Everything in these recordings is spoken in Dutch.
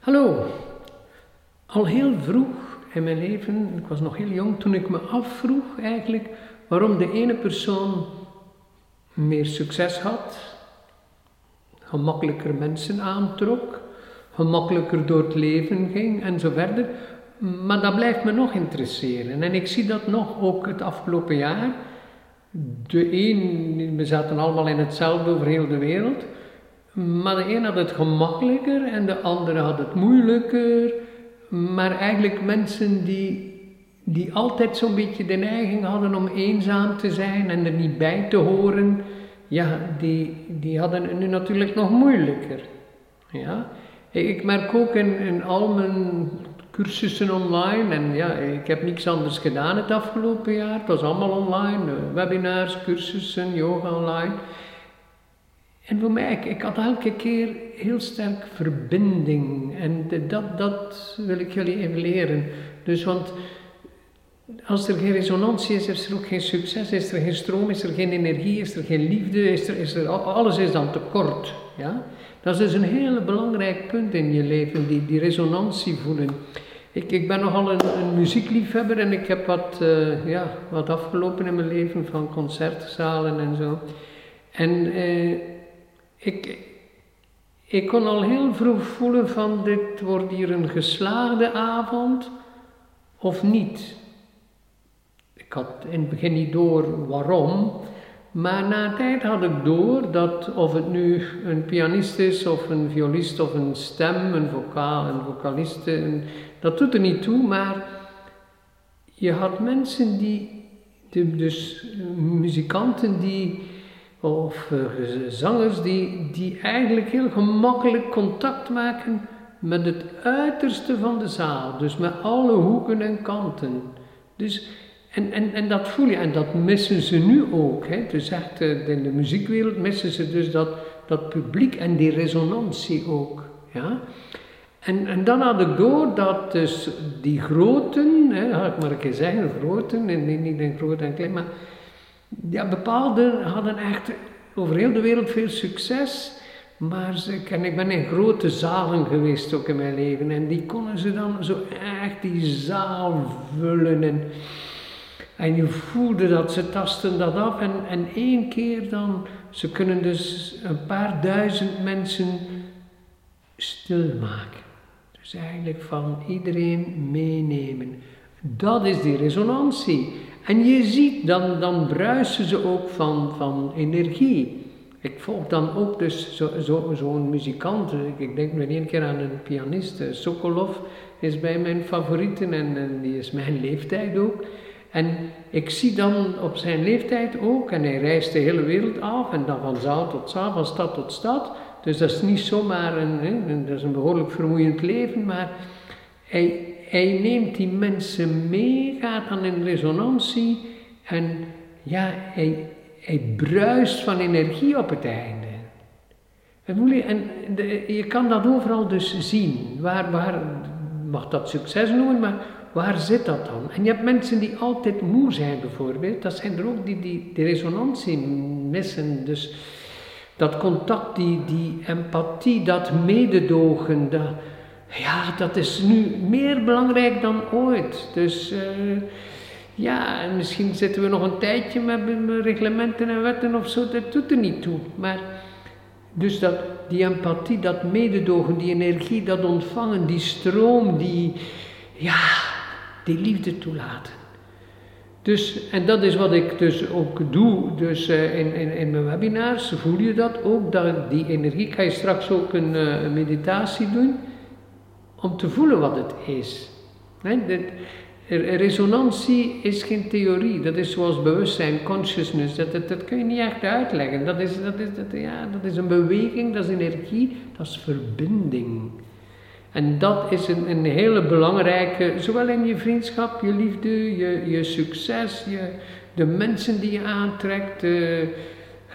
Hallo. Al heel vroeg in mijn leven, ik was nog heel jong, toen ik me afvroeg eigenlijk waarom de ene persoon meer succes had, gemakkelijker mensen aantrok, gemakkelijker door het leven ging en zo verder. Maar dat blijft me nog interesseren. En ik zie dat nog ook het afgelopen jaar. De een, we zaten allemaal in hetzelfde over heel de wereld. Maar de een had het gemakkelijker en de andere had het moeilijker. Maar eigenlijk mensen die, die altijd zo'n beetje de neiging hadden om eenzaam te zijn en er niet bij te horen, ja, die, die hadden het nu natuurlijk nog moeilijker. Ja? Ik merk ook in, in al mijn cursussen online en ja, ik heb niks anders gedaan het afgelopen jaar. Het was allemaal online, webinars, cursussen, yoga online. En voor mij, ik, had elke keer heel sterk verbinding. En dat, dat wil ik jullie even leren. Dus want als er geen resonantie is, is er ook geen succes, is er geen stroom, is er geen energie, is er geen liefde, is er, is er, alles is dan tekort. Ja? Dat is dus een heel belangrijk punt in je leven, die, die resonantie voelen. Ik, ik ben nogal een, muziekliefhebber en ik heb wat, uh, ja, wat afgelopen in mijn leven van concertzalen en zo. En uh, ik, ik kon al heel vroeg voelen van dit wordt hier een geslaagde avond of niet. Ik had in het begin niet door waarom, maar na een tijd had ik door dat of het nu een pianist is of een violist of een stem, een vocaal, een vocaliste, dat doet er niet toe, maar je had mensen die, dus muzikanten die of uh, zangers die, die eigenlijk heel gemakkelijk contact maken met het uiterste van de zaal, dus met alle hoeken en kanten. Dus, en, en, en dat voel je, en dat missen ze nu ook. Hè. Dus echt uh, in de muziekwereld missen ze dus dat, dat publiek en die resonantie ook. Ja. En, en dan had ik door dat dus die groten, hè, ik maar een keer zeggen, groten, en niet een groot en klein, maar ja, bepaalde hadden echt over heel de wereld veel succes. Maar ze, en ik ben in grote zalen geweest ook in mijn leven. En die konden ze dan zo echt die zaal vullen. En, en je voelde dat, ze tasten dat af. En, en één keer dan, ze kunnen dus een paar duizend mensen stilmaken. Dus eigenlijk van iedereen meenemen. Dat is die resonantie. En je ziet, dan, dan bruisen ze ook van, van energie. Ik volg dan ook dus zo'n zo, muzikant. Ik, denk nu één keer aan een pianist. Sokolov is bij mijn favorieten en, die is mijn leeftijd ook. En ik zie dan op zijn leeftijd ook, en hij reist de hele wereld af, en dan van zaal tot zaal, van stad tot stad. Dus dat is niet zomaar een dat is een behoorlijk vermoeiend leven, maar hij, hij neemt die mensen mee, gaat dan in resonantie en ja, hij, hij bruist van energie op het einde. En je kan dat overal dus zien. Waar, waar, mag dat succes noemen, maar waar zit dat dan? En je hebt mensen die altijd moe zijn bijvoorbeeld. Dat zijn er ook die, die, die resonantie missen. Dus dat contact, die, die empathie, dat mededogen, dat, ja, dat is nu meer belangrijk dan ooit. Dus uh, ja, misschien zitten we nog een tijdje met reglementen en wetten of zo, dat doet er niet toe. Maar dus dat, die empathie, dat mededogen, die energie, dat ontvangen, die stroom, die, ja, die liefde toelaten. Dus, en dat is wat ik dus ook doe dus, uh, in, in, in mijn webinars. Voel je dat ook? Dat die energie, ga je straks ook een, een meditatie doen om te voelen wat het is. de, resonantie is geen theorie, dat is zoals bewustzijn, consciousness, dat, dat, kun je niet echt uitleggen. Dat is, dat, is, dat, ja, dat is een beweging, dat is energie, dat is verbinding. En dat is een, een hele belangrijke, zowel in je vriendschap, je liefde, je, je succes, je, de mensen die je aantrekt,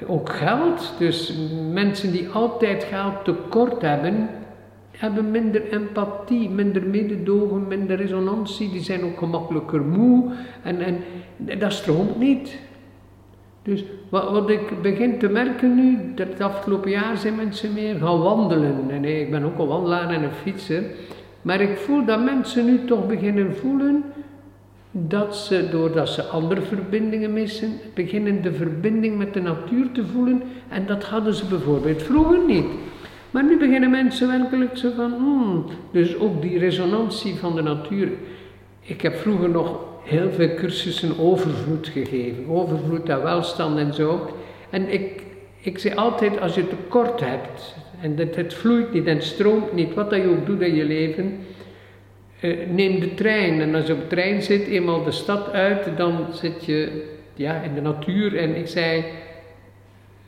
ook geld. Dus mensen die altijd geld tekort hebben, hebben minder empathie, minder mededogen, minder resonantie. Die zijn ook gemakkelijker moe en, en dat stroomt niet. Dus wat, wat ik begin te merken nu, dat het afgelopen jaar zijn mensen meer gaan wandelen. En ik ben ook een wandelaar en een fietser. Maar ik voel dat mensen nu toch beginnen voelen dat ze, doordat ze andere verbindingen missen, beginnen de verbinding met de natuur te voelen. En dat hadden ze bijvoorbeeld vroeger niet. Maar nu beginnen mensen werkelijk zo van, hmm, dus ook die resonantie van de natuur. Ik heb vroeger nog heel veel cursussen overvloed gegeven, overvloed aan welstand en zo. En ik, ik zeg altijd, als je tekort hebt, en dat het vloeit niet en stroomt niet, wat dat je ook doet in je leven, eh, neem de trein. En als je op de trein zit, eenmaal de stad uit, dan zit je ja, in de natuur. En ik zei,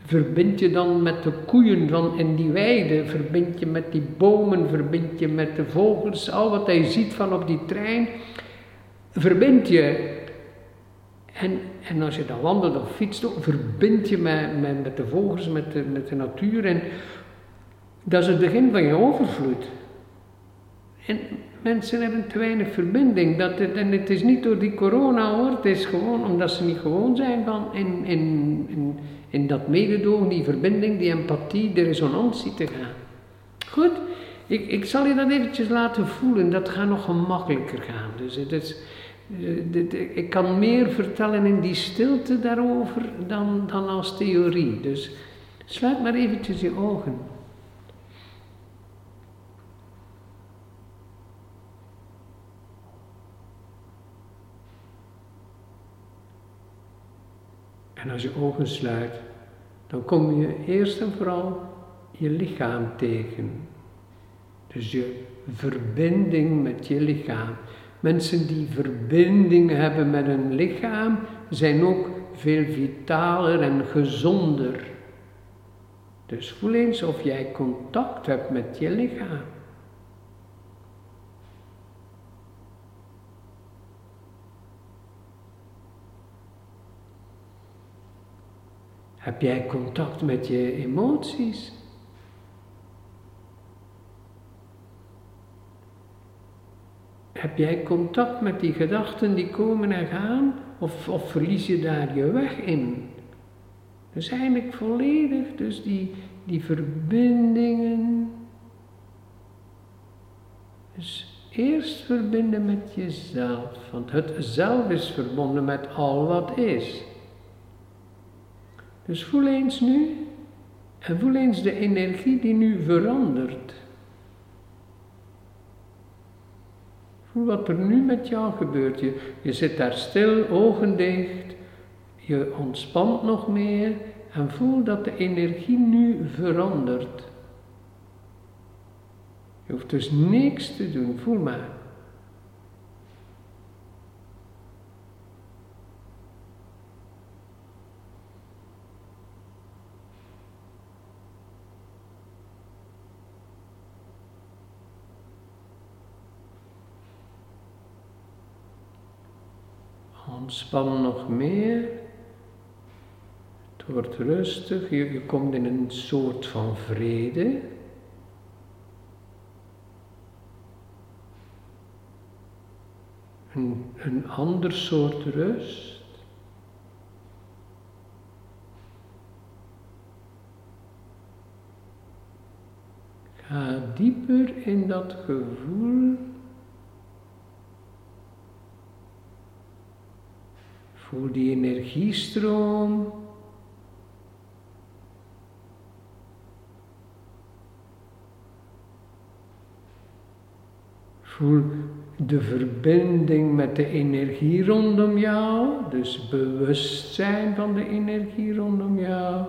verbind je dan met de koeien van in die weide, verbind je met die bomen, verbind je met de vogels, al wat je ziet van op die trein, verbind je. En, en als je dan wandelt of fietst, verbind je met, met, met de vogels, met de, met de natuur. En dat is het begin van je overvloed. En mensen hebben te weinig verbinding. Dat het, en het is niet door die corona hoor, het is gewoon omdat ze niet gewoon zijn van in, in, in, in dat mededogen, die verbinding, die empathie, de resonantie te gaan. Goed, ik, ik zal je dat eventjes laten voelen, dat gaat nog gemakkelijker gaan. Dus eh, ik kan meer vertellen in die stilte daarover dan, dan als theorie. Dus sluit maar eventjes je ogen. En als je ogen sluit, dan kom je eerst en vooral je lichaam tegen. Dus je verbinding met je lichaam. Mensen die verbinding hebben met hun lichaam zijn ook veel vitaler en gezonder. Dus voel eens of jij contact hebt met je lichaam. Heb jij contact met je emoties? Heb jij contact met die gedachten die komen en gaan? Of, of verlies je daar je weg in? Dus eigenlijk volledig, dus die, die verbindingen. Dus eerst verbinden met jezelf, want het zelf is verbonden met al wat is. Dus voel eens nu en voel eens de energie die nu verandert. Voel wat er nu met jou gebeurt. Je, je zit daar stil, ogen dicht, je ontspant nog meer en voel dat de energie nu verandert. Je hoeft dus niks te doen, voel maar. Ontspan nog meer. Het wordt rustig. Je, je komt in een soort van vrede. Een, een ander soort rust. Ga dieper in dat gevoel Voel die energiestroom. Voel de verbinding met de energie rondom jou, dus bewustzijn van de energie rondom jou.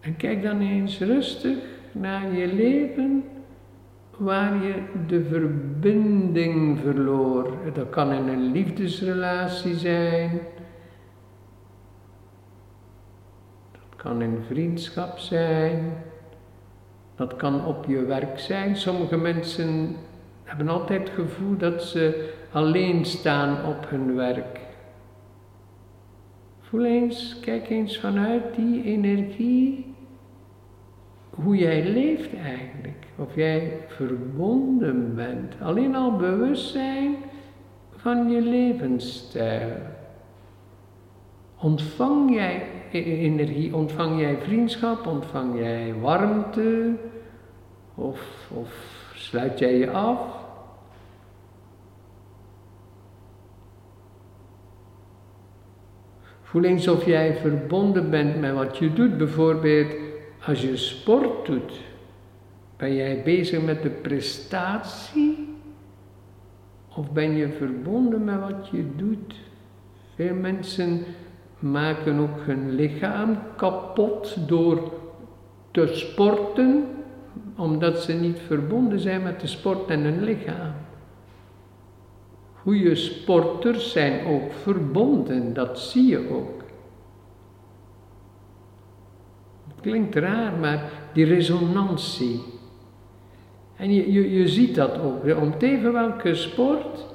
En kijk dan eens rustig naar je leven waar je de verbinding verloor. Dat kan in een liefdesrelatie zijn. Dat kan in vriendschap zijn. Dat kan op je werk zijn. Sommige mensen hebben altijd het gevoel dat ze alleen staan op hun werk. Voel eens, kijk eens vanuit die energie hoe jij leeft eigenlijk. Of jij verbonden bent. Alleen al bewustzijn van je levensstijl. Ontvang jij e-, energie, ontvang jij vriendschap, ontvang jij warmte? Of, of sluit jij je af? Voel eens of jij verbonden bent met wat je doet. Bijvoorbeeld als je sport doet. Ben jij bezig met de prestatie? Of ben je verbonden met wat je doet? Veel mensen maken ook hun lichaam kapot door te sporten, omdat ze niet verbonden zijn met de sport en hun lichaam. Goede sporters zijn ook verbonden, dat zie je ook. Het klinkt raar, maar die resonantie. En je, je, je ziet dat ook, om even welke sport.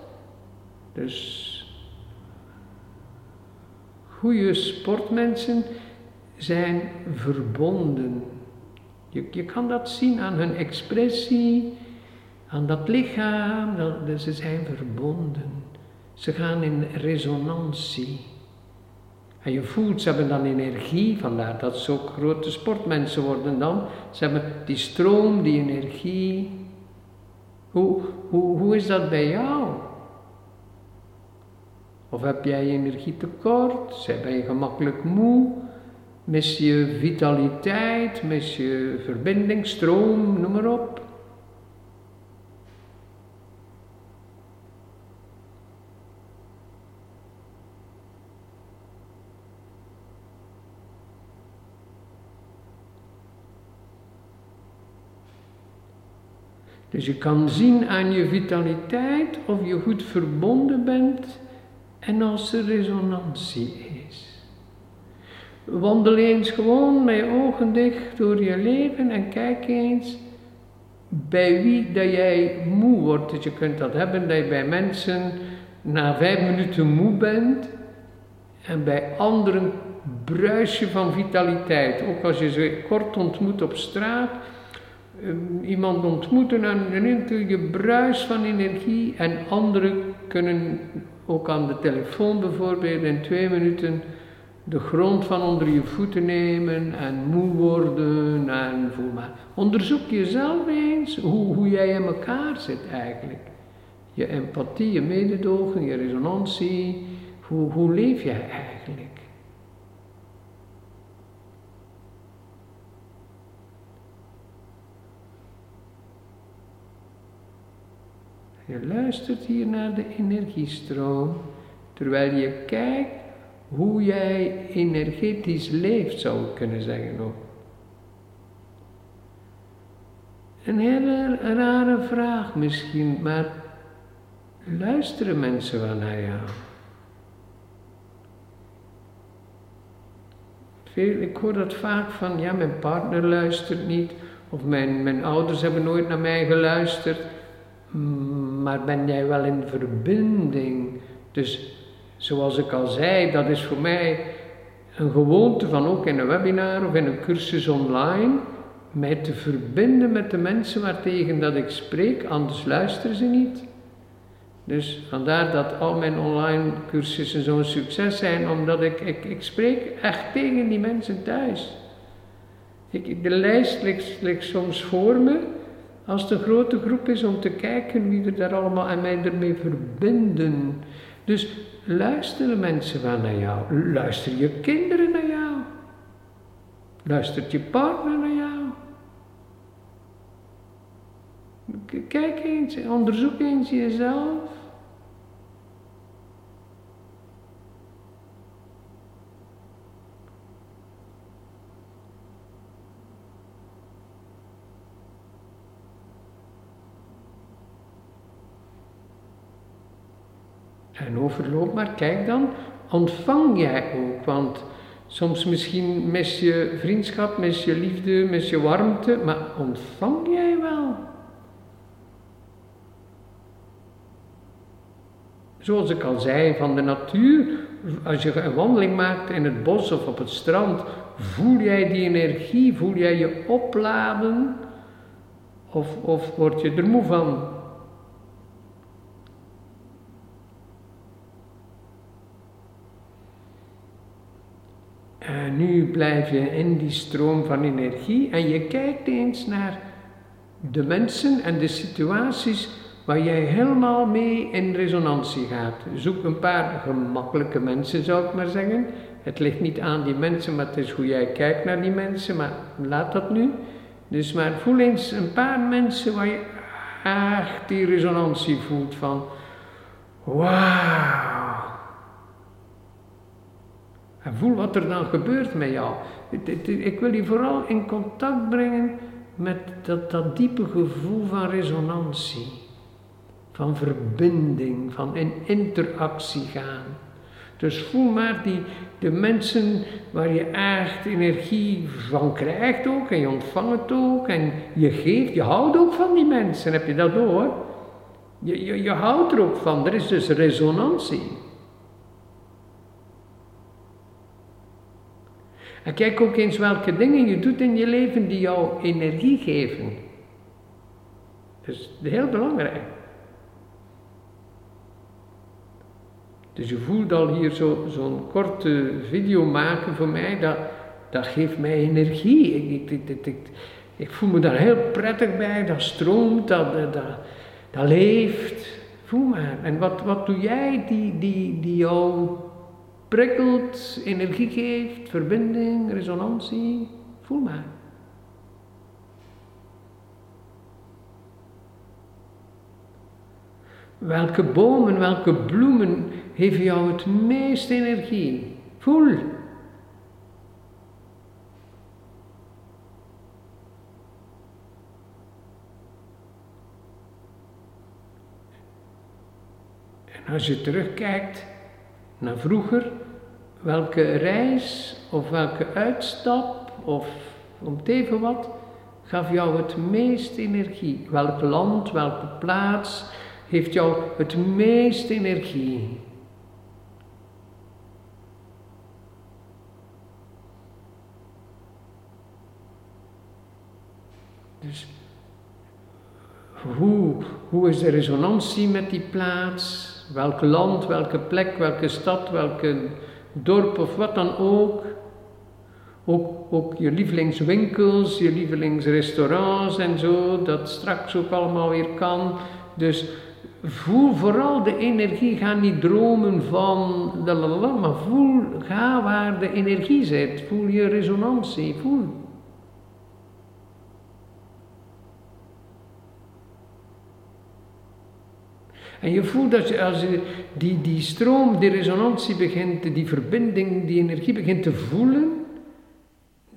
Dus goede sportmensen zijn verbonden. Je, je kan dat zien aan hun expressie, aan dat lichaam, dat, ze zijn verbonden. Ze gaan in resonantie. En je voelt, ze hebben dan energie, vandaar dat ze ook grote sportmensen worden dan. Ze hebben die stroom, die energie. Hoe, hoe, hoe is dat bij jou? Of heb jij energietekort? Ben je gemakkelijk moe? Mis je vitaliteit? Mis je verbinding, stroom, noem maar op? Dus je kan zien aan je vitaliteit of je goed verbonden bent en als er resonantie is. Wandel eens gewoon met je ogen dicht door je leven en kijk eens bij wie dat jij moe wordt. Dus je kunt dat hebben dat je bij mensen na vijf minuten moe bent en bij anderen bruis je van vitaliteit. Ook als je ze kort ontmoet op straat, iemand ontmoeten en dan je bruis van energie en anderen kunnen ook aan de telefoon bijvoorbeeld in twee minuten de grond van onder je voeten nemen en moe worden en voel maar. Onderzoek jezelf eens hoe, hoe jij in elkaar zit eigenlijk. Je empathie, je mededogen, je resonantie. Hoe, hoe leef jij eigenlijk? Je luistert hier naar de energiestroom, terwijl je kijkt hoe jij energetisch leeft, zou ik kunnen zeggen ook. Een hele rare vraag misschien, maar luisteren mensen wel naar jou? Ik hoor dat vaak van, ja, mijn partner luistert niet, of mijn, mijn ouders hebben nooit naar mij geluisterd maar ben jij wel in verbinding? Dus zoals ik al zei, dat is voor mij een gewoonte van ook in een webinar of in een cursus online, mij te verbinden met de mensen waartegen dat ik spreek, anders luisteren ze niet. Dus vandaar dat al mijn online cursussen zo'n succes zijn, omdat ik, ik, ik spreek echt tegen die mensen thuis. Ik, de lijst ligt, ligt soms voor me, als het een grote groep is om te kijken wie er daar allemaal en mij ermee verbinden. Dus luisteren mensen wel naar jou? Luister je kinderen naar jou? Luistert je partner naar jou? Kijk eens, onderzoek eens jezelf. En overloop maar kijk dan, ontvang jij ook. Want soms misschien mis je vriendschap, mis je liefde, mis je warmte, maar ontvang jij wel. Zoals ik al zei, van de natuur als je een wandeling maakt in het bos of op het strand, voel jij die energie, voel jij je opladen of, of word je er moe van? En nu blijf je in die stroom van energie en je kijkt eens naar de mensen en de situaties waar jij helemaal mee in resonantie gaat. Zoek een paar gemakkelijke mensen, zou ik maar zeggen. Het ligt niet aan die mensen, maar het is hoe jij kijkt naar die mensen, maar laat dat nu. Dus maar voel eens een paar mensen waar je echt die resonantie voelt van wauw. Voel wat er dan gebeurt met jou. Ik wil je vooral in contact brengen met dat, dat diepe gevoel van resonantie, van verbinding, van in interactie gaan. Dus voel maar die, de mensen waar je echt energie van krijgt ook en je ontvangt het ook en je geeft, je houdt ook van die mensen, heb je dat door? Je, je, je houdt er ook van, er is dus resonantie. En kijk ook eens welke dingen je doet in je leven die jou energie geven. Dat is heel belangrijk. Dus je voelt al hier zo'n korte video maken voor mij, dat, dat geeft mij energie. Ik, ik, ik, ik, voel me daar heel prettig bij, dat stroomt, dat, dat, dat, leeft. Voel maar. En wat, wat doe jij die, die, die jou prikkelt, energie geeft, verbinding, resonantie. Voel maar. Welke bomen, welke bloemen geven jou het meest energie? Voel. En als je terugkijkt naar vroeger, welke reis of welke uitstap of om het even wat gaf jou het meest energie? Welk land, welke plaats heeft jou het meest energie? Dus hoe, hoe is de resonantie met die plaats? Welk land, welke plek, welke stad, welke dorp of wat dan ook. Ook, ook je lievelingswinkels, je lievelingsrestaurants en zo, dat straks ook allemaal weer kan. Dus voel vooral de energie, ga niet dromen van de maar voel, ga waar de energie zit. Voel je resonantie, voel. En je voelt dat je, als je die, die stroom, die resonantie begint, die verbinding, die energie begint te voelen,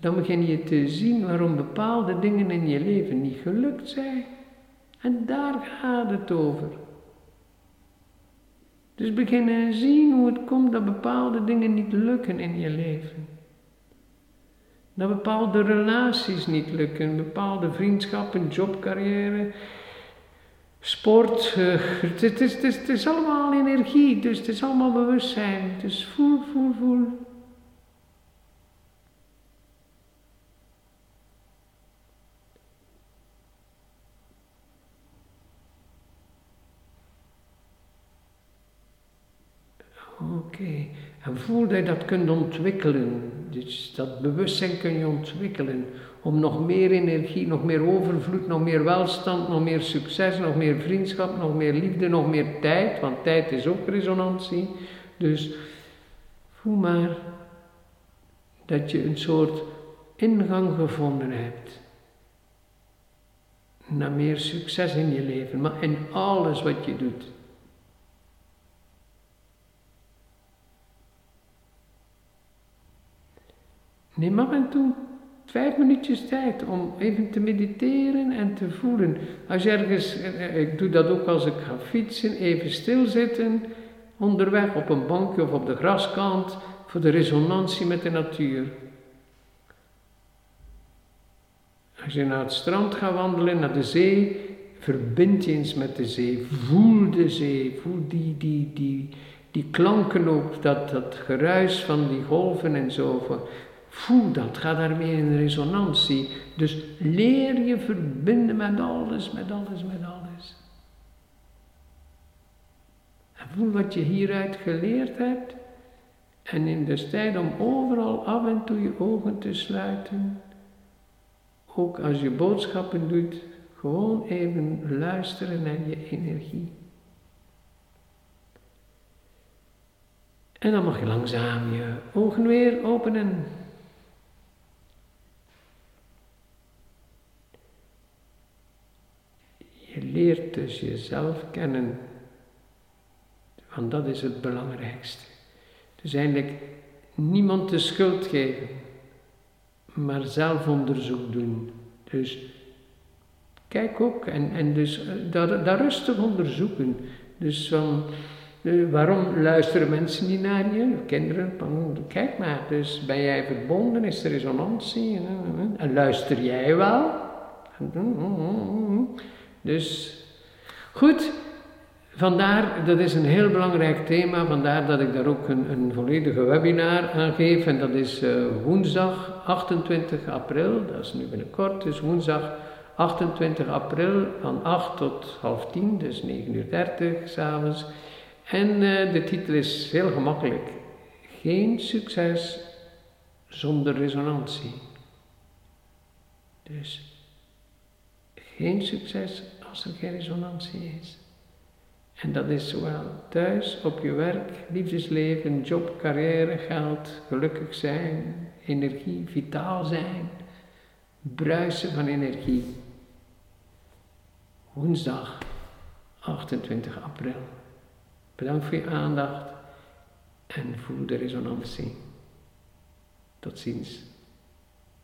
dan begin je te zien waarom bepaalde dingen in je leven niet gelukt zijn. En daar gaat het over. Dus beginnen zien hoe het komt dat bepaalde dingen niet lukken in je leven. Dat bepaalde relaties niet lukken, bepaalde vriendschappen, jobcarrière, sport. Is, het is allemaal energie, dus het is allemaal bewustzijn. Dus voel, voel, voel. Oké, en voel dat je dat kunt ontwikkelen. Dus dat bewustzijn kun je ontwikkelen om nog meer energie, nog meer overvloed, nog meer welstand, nog meer succes, nog meer vriendschap, nog meer liefde, nog meer tijd, want tijd is ook resonantie. Dus voel maar dat je een soort ingang gevonden hebt naar meer succes in je leven, maar in alles wat je doet. Neem af en toe vijf minuutjes tijd om even te mediteren en te voelen. Als je ergens, eh, ik doe dat ook als ik ga fietsen, even stilzitten onderweg op een bankje of op de graskant voor de resonantie met de natuur. Als je naar het strand gaat wandelen, naar de zee, verbind je eens met de zee. Voel de zee, voel die, die, die, die klanken ook, dat, dat geruis van die golven en zo. Voel dat, ga daarmee in resonantie. Dus leer je verbinden met alles, met alles, met alles. En voel wat je hieruit geleerd hebt. En in de tijd om overal af en toe je ogen te sluiten. Ook als je boodschappen doet, gewoon even luisteren naar je energie. En dan mag je langzaam je ogen weer openen. Je leert dus jezelf kennen, want dat is het belangrijkste. Dus eigenlijk niemand de schuld geven, maar zelf onderzoek doen. Dus kijk ook en, en dus eh, daar, daar rustig onderzoeken. Dus van uh, waarom luisteren mensen niet naar je? Kinderen, kijk maar, dus ben jij verbonden, is er resonantie? En luister jij wel? Dus goed, vandaar, dat is een heel belangrijk thema, vandaar dat ik daar ook een, een volledige webinar aan geef. En dat is uh, woensdag 28 april, dat is nu binnenkort, dus woensdag 28 april van 8 tot half 10, dus 9 uur 30 s'avonds. En uh, de titel is heel gemakkelijk. Geen succes zonder resonantie. Dus geen succes als er geen resonantie is. En dat is zowel thuis, op je werk, liefdesleven, job, carrière, geld, gelukkig zijn, energie, vitaal zijn, bruisen van energie. Woensdag 28 april. Bedankt voor je aandacht en voel de resonantie. Tot ziens.